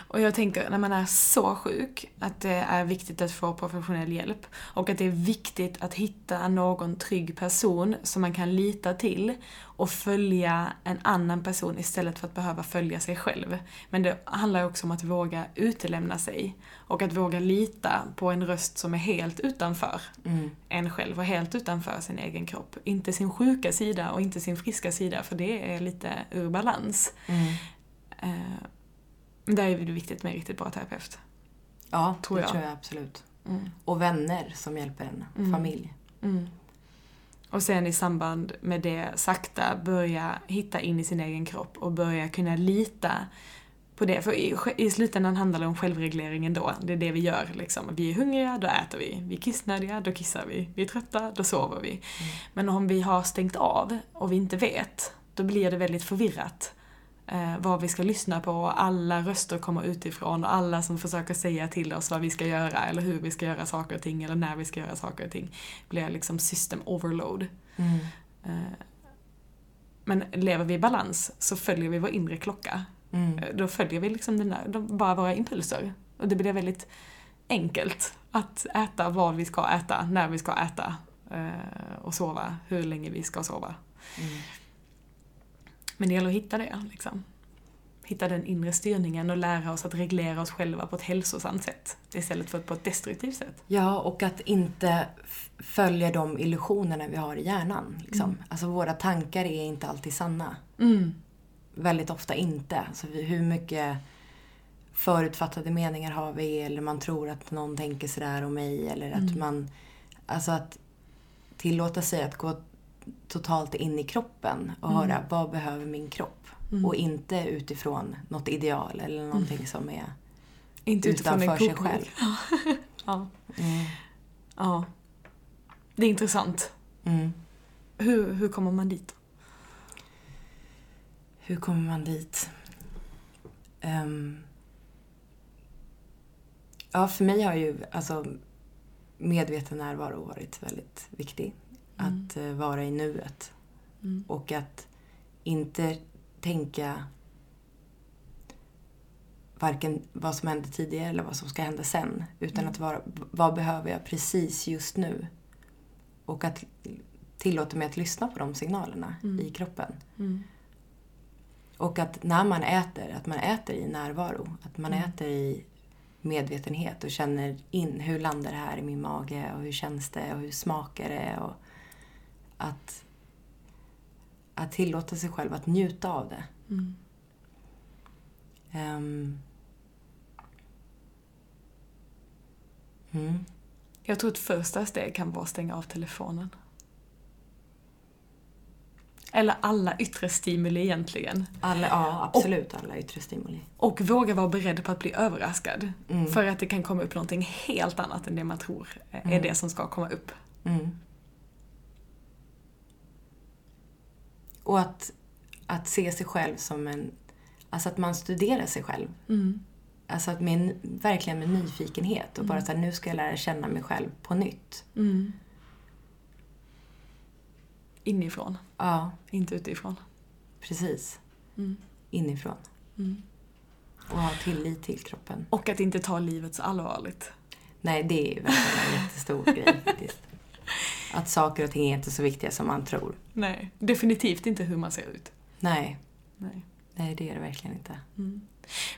Och jag tänker när man är så sjuk att det är viktigt att få professionell hjälp. Och att det är viktigt att hitta någon trygg person som man kan lita till och följa en annan person istället för att behöva följa sig själv. Men det handlar också om att våga utelämna sig. Och att våga lita på en röst som är helt utanför Mm. en själv och helt utanför sin egen kropp. Inte sin sjuka sida och inte sin friska sida för det är lite ur balans. Mm. Men där är det viktigt med en riktigt bra terapeut. Ja, Tror det jag. tror jag absolut. Mm. Och vänner som hjälper en. Mm. Familj. Mm. Och sen i samband med det sakta börja hitta in i sin egen kropp och börja kunna lita på det. För i, i slutändan handlar det om självreglering ändå. Det är det vi gör liksom. Vi är hungriga, då äter vi. Vi är kissnödiga, då kissar vi. Vi är trötta, då sover vi. Men om vi har stängt av och vi inte vet, då blir det väldigt förvirrat. Eh, vad vi ska lyssna på och alla röster kommer utifrån och alla som försöker säga till oss vad vi ska göra eller hur vi ska göra saker och ting eller när vi ska göra saker och ting blir liksom system overload. Mm. Eh, Men lever vi i balans så följer vi vår inre klocka. Mm. Eh, Då följer vi liksom den där, bara våra impulser. Och det blir väldigt enkelt att äta vad vi ska äta, när vi ska äta eh, och sova, hur länge vi ska sova. Mm. Men det gäller att hitta det. Liksom. Hitta den inre styrningen och lära oss att reglera oss själva på ett hälsosamt sätt. Istället för på ett destruktivt sätt. Ja, och att inte följa de illusionerna vi har i hjärnan. Liksom. Alltså våra tankar är inte alltid sanna. Mm. Väldigt ofta inte. Alltså hur mycket förutfattade meningar har vi eller man tror att någon tänker sådär om mig eller att man... Alltså att tillåta sig att gå totalt in i kroppen och höra vad behöver min kropp? Och inte utifrån något ideal eller någonting som är Inte utanför sig själv. (laughs) Ja. Mm. ja. Det är intressant. Mm. Hur, hur kommer man dit? Hur kommer man dit? Ehm. ja, för mig har ju alltså medveten närvaro varit väldigt viktig. Att eh, vara i nuet. Mm. Och att inte tänka varken vad som hände tidigare eller vad som ska hända sen. Utan att vara, vad behöver jag precis just nu? Och att tillåta mig att lyssna på de signalerna i kroppen. Mm. Och att när man äter, att man äter i närvaro. Att man Mm. äter i medvetenhet och känner in hur landar det här i min mage och hur känns det och hur smakar det. Och att, att tillåta sig själv att njuta av det. Mm. Ehm. Mm. Jag tror ett första steg kan vara att stänga av telefonen. Eller alla yttre stimuli egentligen. Alla, ja, absolut alla yttre stimuli. Och våga vara beredd på att bli överraskad. Mm. För att det kan komma upp någonting helt annat än det man tror är Mm. det som ska komma upp. Mm. Och att, att se sig själv som en... Alltså att man studerar sig själv. Mm. Alltså att med, en- verkligen med nyfikenhet och bara så här, nu ska jag lära känna mig själv på nytt. Mm. Inifrån, Ja, inte utifrån. precis. Mm. Inifrån. Mm. Och ha tillit till kroppen. Och att inte ta livet så allvarligt. Nej, det är ju verkligen en jättestor grej faktiskt. Att saker och ting är inte så viktiga som man tror. Nej, definitivt inte hur man ser ut. Nej, Nej. Nej, det är det verkligen inte. Mm.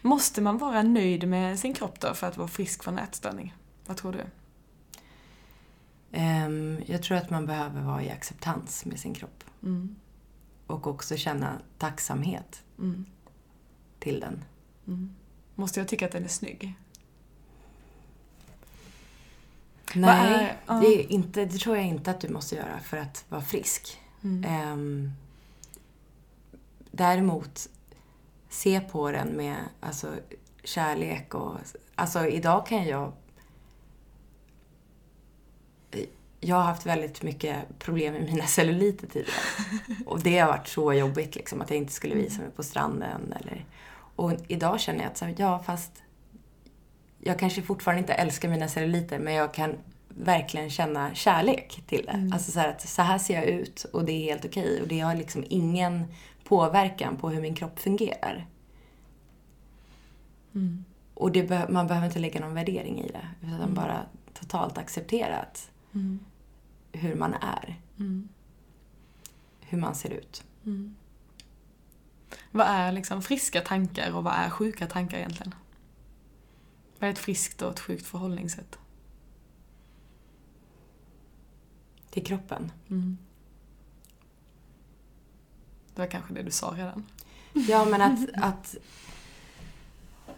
Måste man vara nöjd med sin kropp då för att vara frisk från ätstörning? Vad tror du? Ehm, jag tror att man behöver vara i acceptans med sin kropp. Mm. Och också känna tacksamhet Mm. till den. Mm. Måste jag tycka att den är snygg? Nej, är- det, är inte, det tror jag inte att du måste göra för att vara frisk. Mm. Ehm, däremot, se på den med alltså, kärlek och... Alltså idag kan jag... Jag har haft väldigt mycket problem med mina celluliter tidigare. (laughs) Och det har varit så jobbigt liksom, att jag inte skulle visa mig på stranden. Eller, och idag känner jag att så här, ja, fast jag kanske fortfarande inte älskar mina celluliter, men jag kan verkligen känna kärlek till det. Mm. Alltså så här, att så här ser jag ut och det är helt okej. Och det har liksom ingen påverkan på hur min kropp fungerar. Mm. Och det be- man behöver inte lägga någon värdering i det. Utan Mm. bara totalt acceptera att Mm. hur man är. Mm. Hur man ser ut. Mm. Vad är liksom friska tankar och vad är sjuka tankar egentligen? Vad är ett friskt och ett sjukt förhållningssätt? Till kroppen. Mm. Det var kanske det du sa redan. Ja, men att, att...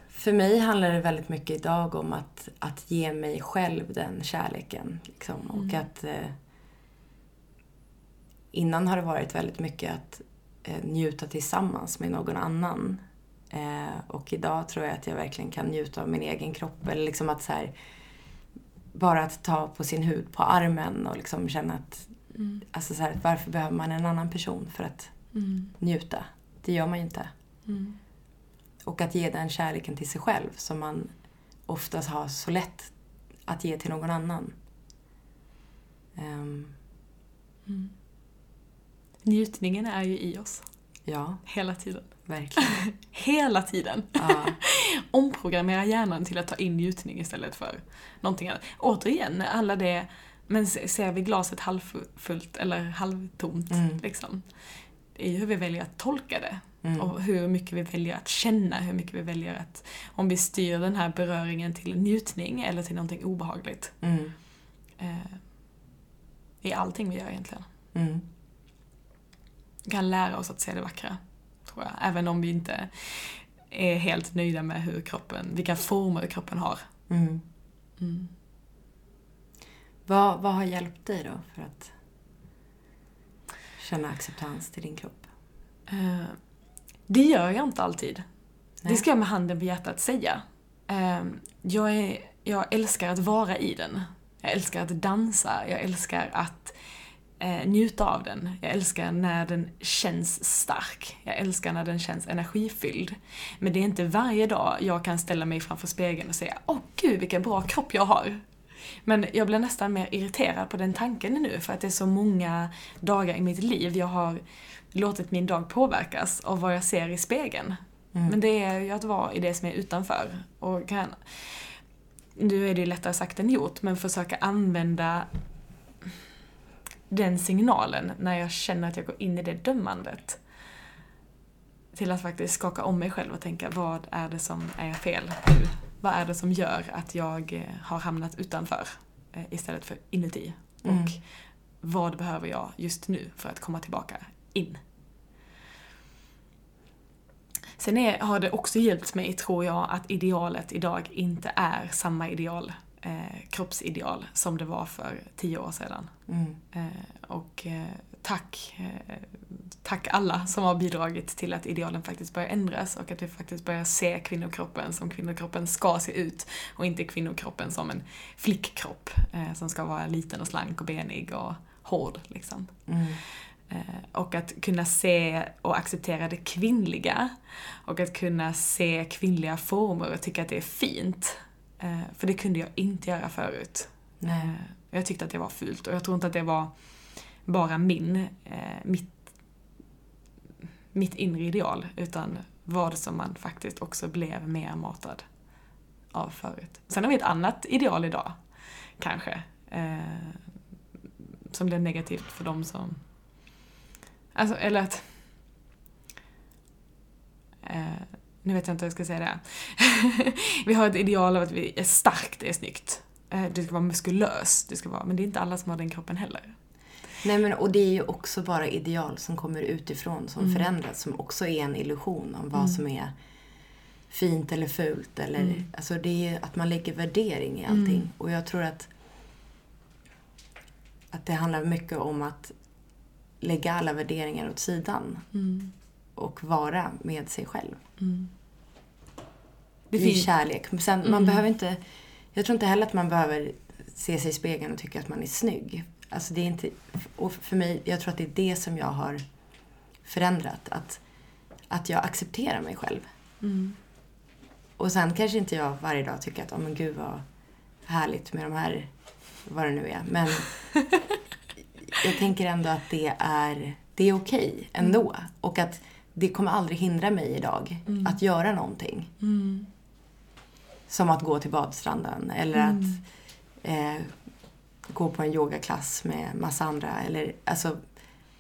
För mig handlar det väldigt mycket idag om att, att ge mig själv den kärleken. Liksom. Och Mm. att... Eh, innan har det varit väldigt mycket att eh, njuta tillsammans med någon annan. Eh, och idag tror jag att jag verkligen kan njuta av min egen kropp. Eller liksom att så här, bara att ta på sin hud på armen och liksom känna att... Mm. Alltså så här, varför behöver man en annan person för att Mm. njuta? Det gör man ju inte. Mm. Och att ge den kärleken till sig själv som man oftast har så lätt att ge till någon annan. Mm. Njutningen är ju i oss. ja, Hela tiden. Verkligen. (laughs) Hela tiden. Ja, (laughs) Omprogrammera hjärnan till att ta in njutning istället för någonting annat. Återigen, alla det, men se- ser vi glaset halvfullt eller halvtomt, Mm. liksom. Det är ju hur vi väljer att tolka det. mm, Och hur mycket vi väljer att känna, hur mycket vi väljer att... Om vi styr den här beröringen till njutning eller till någonting obehagligt. mm, Eh, I allting vi gör egentligen. mm, Vi kan lära oss att se det vackra, tror jag. Även om vi inte är helt nöjda med hur kroppen, vilka former kroppen har. mm. Mm. Vad, vad har hjälpt dig då för att känna acceptans till din kropp? Eh, det gör jag inte alltid. Nej. Det ska jag med handen på hjärtat säga. Eh, jag, är, jag älskar att vara i den. Jag älskar att dansa. Jag älskar att eh, njuta av den. Jag älskar när den känns stark. Jag älskar när den känns energifylld. Men det är inte varje dag jag kan ställa mig framför spegeln och säga Åh gud vilken bra kropp jag har. Men jag blir nästan mer irriterad på den tanken nu för att det är så många dagar i mitt liv jag har låtit min dag påverkas av vad jag ser i spegeln. Mm. Men det är ju att vara i det som är utanför. Och kan, nu är det ju lättare sagt än gjort, men försöka använda den signalen när jag känner att jag går in i det dömandet. Till att faktiskt skaka om mig själv och tänka, vad är det som är fel nu? Vad är det som gör att jag eh, har hamnat utanför eh, istället för inuti? Mm. Och vad behöver jag just nu för att komma tillbaka in? Sen är, har det också hjälpt mig, tror jag, att idealet idag inte är samma ideal, eh, kroppsideal, som det var för tio år sedan. Mm. Eh, och eh, tack, eh, tack alla som har bidragit till att idealen faktiskt börjar ändras och att vi faktiskt börjar se kvinnokroppen som kvinnokroppen ska se ut och inte kvinnokroppen som en flickkropp eh, som ska vara liten och slank och benig och hård. Liksom. Mm. Eh, och att kunna se och acceptera det kvinnliga. Och att kunna se kvinnliga former och tycka att det är fint. Eh, för det kunde jag inte göra förut. Nej. Eh, Jag tyckte att det var fult och jag tror inte att det var bara min, eh, mitt, mitt inre ideal, utan vad som man faktiskt också blev mer matad av förut. Sen har vi ett annat ideal idag, kanske, som blev negativt för de som... Alltså, eller att... Eh, nu vet jag inte hur jag ska säga det. (laughs) vi har ett ideal av att vi är starkt, det är snyggt. Eh, det ska vara muskulöst, det ska vara, men det är inte alla som har den kroppen heller. Nej men och det är ju också bara ideal som kommer utifrån, som mm. förändras, som också är en illusion om vad mm. som är fint eller fult. Eller, mm. Alltså det är att man lägger värdering i allting. Mm. Och jag tror att, att det handlar mycket om att lägga alla värderingar åt sidan. Och vara med sig själv. Mm. Det I kärlek. Sen, man mm. behöver inte... Jag tror inte heller att man behöver se sig i spegeln och tycka att man är snygg. Alltså det är inte... Och för mig, jag tror att det är det som jag har förändrat. Att, att jag accepterar mig själv. Mm. Och sen kanske inte jag varje dag tycker att, oh, men gud vad härligt med de här, vad det nu är. Men (laughs) jag tänker ändå att det är, det är okej okay ändå. Mm. Och att det kommer aldrig hindra mig idag mm. att göra någonting. Mm. Som att gå till badstranden eller att mm. eh, gå på en yogaklass med massa andra. Eller alltså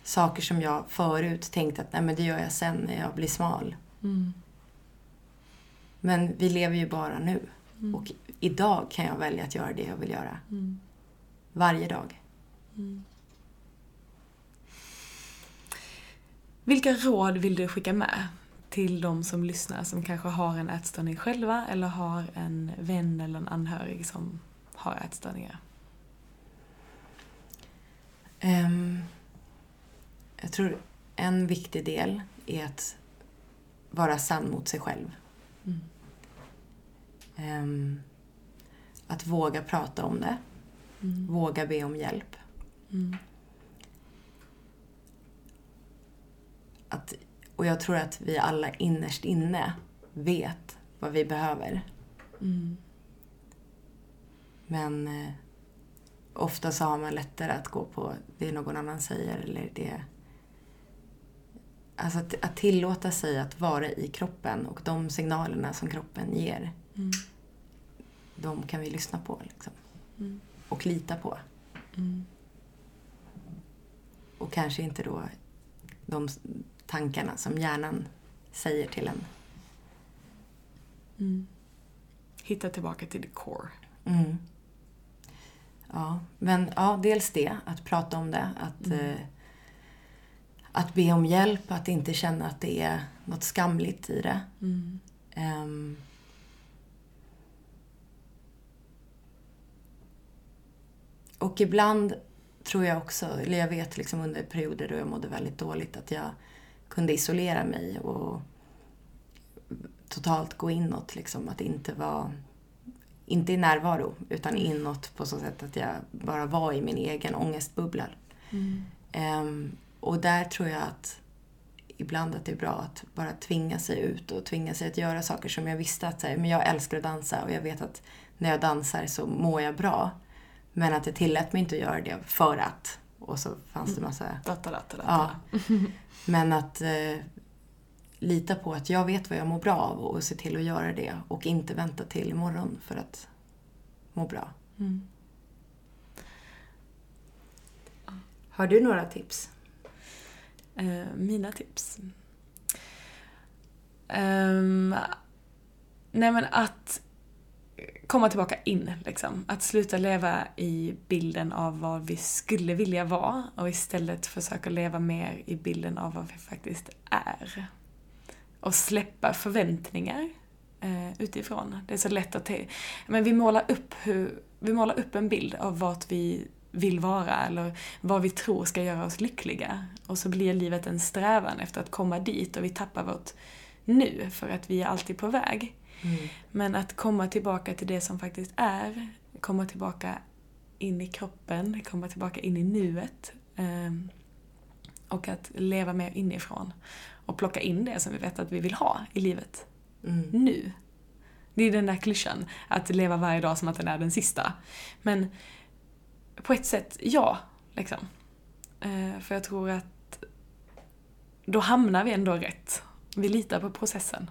saker som jag förut tänkte att nej men det gör jag sen när jag blir smal. Mm. Men vi lever ju bara nu. Mm. Och idag kan jag välja att göra det jag vill göra. Mm. Varje dag. Vilka råd vill du skicka med till de som lyssnar som kanske har en ätstörning själva eller har en vän eller en anhörig som har ätstörningar? Um, jag tror en viktig del är att vara sann mot sig själv. Mm. Um, att våga prata om det. Mm. Våga be om hjälp. Mm. Att, och jag tror att vi alla innerst inne vet vad vi behöver. Mm. Men eh, ofta så har man lättare att gå på det någon annan säger eller det Alltså att, att tillåta sig att vara i kroppen och de signalerna som kroppen ger. Mm. De kan vi lyssna på liksom. Mm. Och lita på. Mm. Och kanske inte då de tankarna som hjärnan säger till en. Mm. Hitta tillbaka till the core. Mm. Ja, men ja, dels det, att prata om det. Att, mm. eh, att be om hjälp, att inte känna att det är något skamligt i det. Mm. Um, och ibland tror jag också, eller jag vet liksom under perioder då jag mådde väldigt dåligt att jag kunde isolera mig och totalt gå inåt. Liksom, att inte vara, inte i närvaro, utan inåt på så sätt att jag bara var i min egen ångestbubbla. Mm. Um, och där tror jag att ibland att det är bra att bara tvinga sig ut och tvinga sig att göra saker som jag visste att men jag älskar att dansa och jag vet att när jag dansar så mår jag bra. Men att jag tillät mig inte att göra det för att. Och så fanns det mm. massa... Datta, datta, datta. Ja. (laughs) Men att eh, lita på att jag vet vad jag mår bra av och se till att göra det och inte vänta till imorgon för att må bra. Mm. Har du några tips? Eh, mina tips? Um, nej men att komma tillbaka in liksom. Att sluta leva i bilden av vad vi skulle vilja vara och istället försöka leva mer i bilden av vad vi faktiskt är. Och släppa förväntningar eh, utifrån. Det är så lätt att... Men vi målar upp hur, vi målar upp en bild av vart vi vill vara eller vad vi tror ska göra oss lyckliga. Och så blir livet en strävan efter att komma dit och vi tappar vårt nu för att vi är alltid på väg. Mm. Men att komma tillbaka till det som faktiskt är, komma tillbaka in i kroppen, komma tillbaka in i nuet. Um, och att leva mer inifrån. Och plocka in det som vi vet att vi vill ha i livet. Mm. Nu. Det är den där klyschan, att leva varje dag som att den är den sista. Men på ett sätt, ja. Liksom. Uh, för jag tror att då hamnar vi ändå rätt. Vi litar på processen.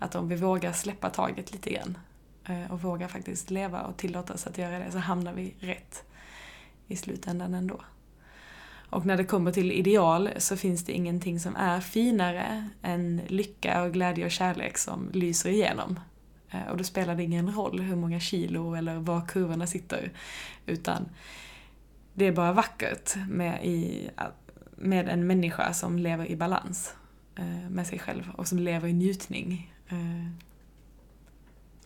Att om vi vågar släppa taget lite grann eh, och vågar faktiskt leva och tillåta oss att göra det så hamnar vi rätt i slutändan ändå. Och när det kommer till ideal så finns det ingenting som är finare än lycka och glädje och kärlek som lyser igenom. Eh, och då spelar det ingen roll hur många kilo eller var kurvorna sitter. Utan det är bara vackert med, i, med en människa som lever i balans eh, med sig själv och som lever i njutning. Eh,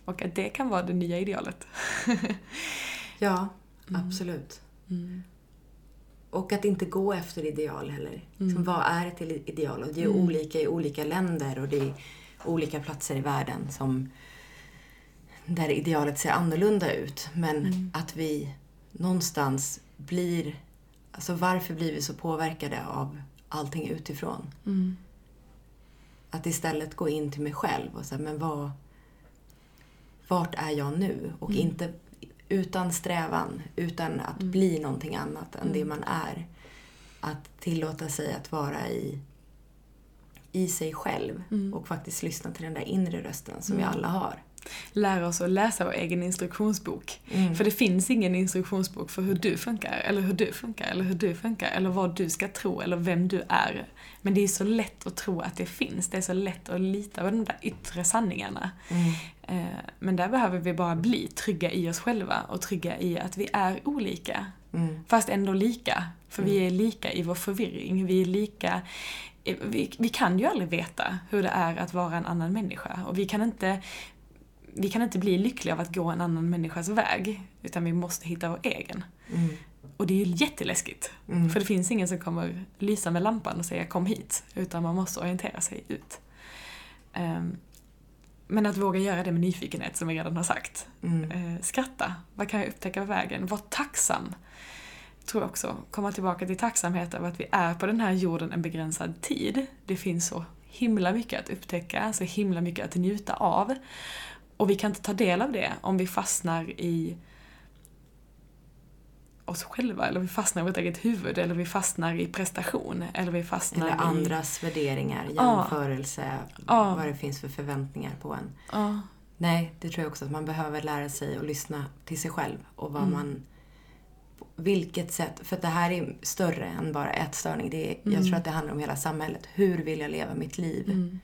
och att det kan vara det nya idealet. (laughs) ja, mm. absolut. Mm. Och att inte gå efter ideal heller. Mm. Vad är ett ideal? Och det är mm. olika i olika länder och det är olika platser i världen som där idealet ser annorlunda ut. Men mm. att vi någonstans blir... Alltså varför blir vi så påverkade av allting utifrån? Mm. Att istället gå in till mig själv och säga, men vad... Vart är jag nu? Och mm. inte utan strävan, utan att mm. bli någonting annat än det mm. man är. Att tillåta sig att vara i, i sig själv mm. och faktiskt lyssna till den där inre rösten som vi mm. alla har lära oss att läsa vår egen instruktionsbok. Mm. För det finns ingen instruktionsbok för hur du funkar, eller hur du funkar, eller hur du funkar, eller vad du ska tro, eller vem du är. Men det är så lätt att tro att det finns, det är så lätt att lita på de där yttre sanningarna. Mm. Eh, men där behöver vi bara bli trygga i oss själva och trygga i att vi är olika. Mm. Fast ändå lika. För vi mm. är lika i vår förvirring, vi är lika vi, vi, kan ju aldrig veta hur det är att vara en annan människa. Och vi kan inte vi kan inte bli lyckliga av att gå en annan människas väg, utan vi måste hitta vår egen. Mm. Och det är ju jätteläskigt. Mm. För det finns ingen som kommer lysa med lampan och säga kom hit, utan man måste orientera sig ut. Um, men att våga göra det med nyfikenhet, som vi redan har sagt. Mm. Uh, skratta. Vad kan jag upptäcka på vägen? Var tacksam. Tror jag också. Komma tillbaka till tacksamhet över att vi är på den här jorden en begränsad tid. Det finns så himla mycket att upptäcka, så himla mycket att njuta av. Och vi kan inte ta del av det om vi fastnar i oss själva, eller vi fastnar i vårt eget huvud, eller vi fastnar i prestation, eller vi fastnar Eller andras i... värderingar, jämförelse, ah. vad det finns för förväntningar på en. Ah. Nej, det tror jag också att man behöver lära sig att lyssna till sig själv och vad mm. man vilket sätt, för det här är större än bara ätstörning. Det är, mm. Jag tror att det handlar om hela samhället. Hur vill jag leva mitt liv? Mm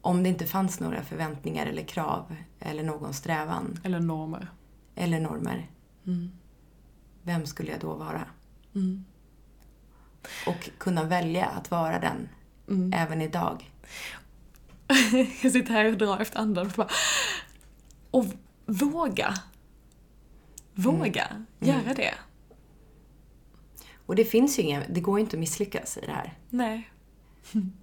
om det inte fanns några förväntningar eller krav eller någon strävan. Eller normer. Eller normer. Mm. Vem skulle jag då vara? Mm. Och kunna välja att vara den mm. även idag. (laughs) jag sitter här och drar efter andan och bara... Och våga. Våga mm. göra mm. det. Och det finns ju inga, det går ju inte att misslyckas i det här. Nej. (laughs)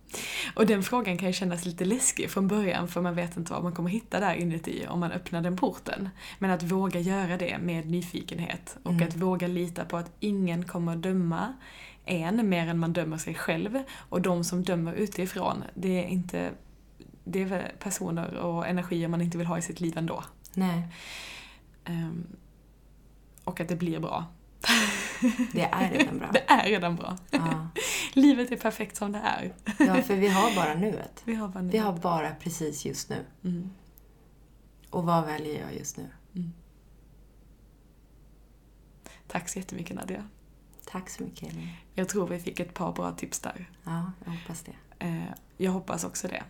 Och den frågan kan ju kännas lite läskig från början för man vet inte vad man kommer hitta där inuti om man öppnar den porten. Men att våga göra det med nyfikenhet och mm. att våga lita på att ingen kommer döma en mer än man dömer sig själv. Och de som dömer utifrån, det är inte det är personer och energier man inte vill ha i sitt liv ändå. Nej. Um, och att det blir bra. Det är redan bra. (laughs) Det är redan bra. Ja. (laughs) Livet är perfekt som det är. Ja, för vi har bara nuet. Vi har bara, nuet. Vi har bara precis just nu. Mm. Och vad väljer jag just nu? Mm. Tack så jättemycket Nadia. Tack så mycket Elin. Jag tror vi fick ett par bra tips där. Ja, jag hoppas det. Eh, jag hoppas också det.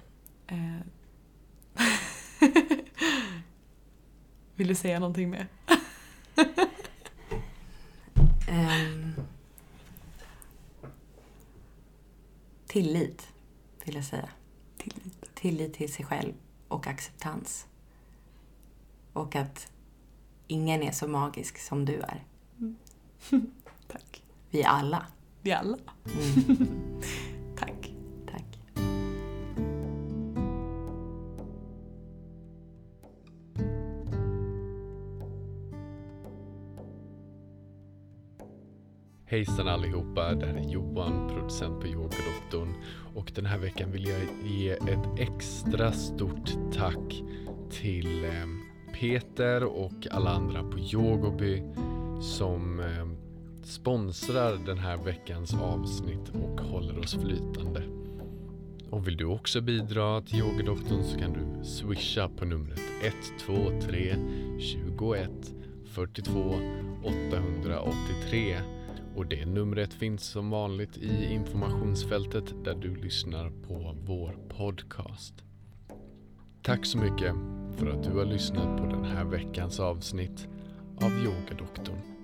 Eh. (laughs) Vill du säga någonting mer? Um, tillit, vill jag säga. Tillit. Tillit till sig själv och acceptans. Och att ingen är så magisk som du är. Mm. (laughs) Tack. Vi alla. Vi alla. Mm. (laughs) Hejsan allihopa, det här är Johan, producent på Yogadoktorn och den här veckan vill jag ge ett extra stort tack till ehm, Peter och alla andra på Yogoby som ehm, sponsrar den här veckans avsnitt och håller oss flytande. Och vill du också bidra till Yogadoktorn så kan du swisha på numret 123 21 42 883 och det numret finns som vanligt i informationsfältet där du lyssnar på vår podcast. Tack så mycket för att du har lyssnat på den här veckans avsnitt av Yogadoktorn.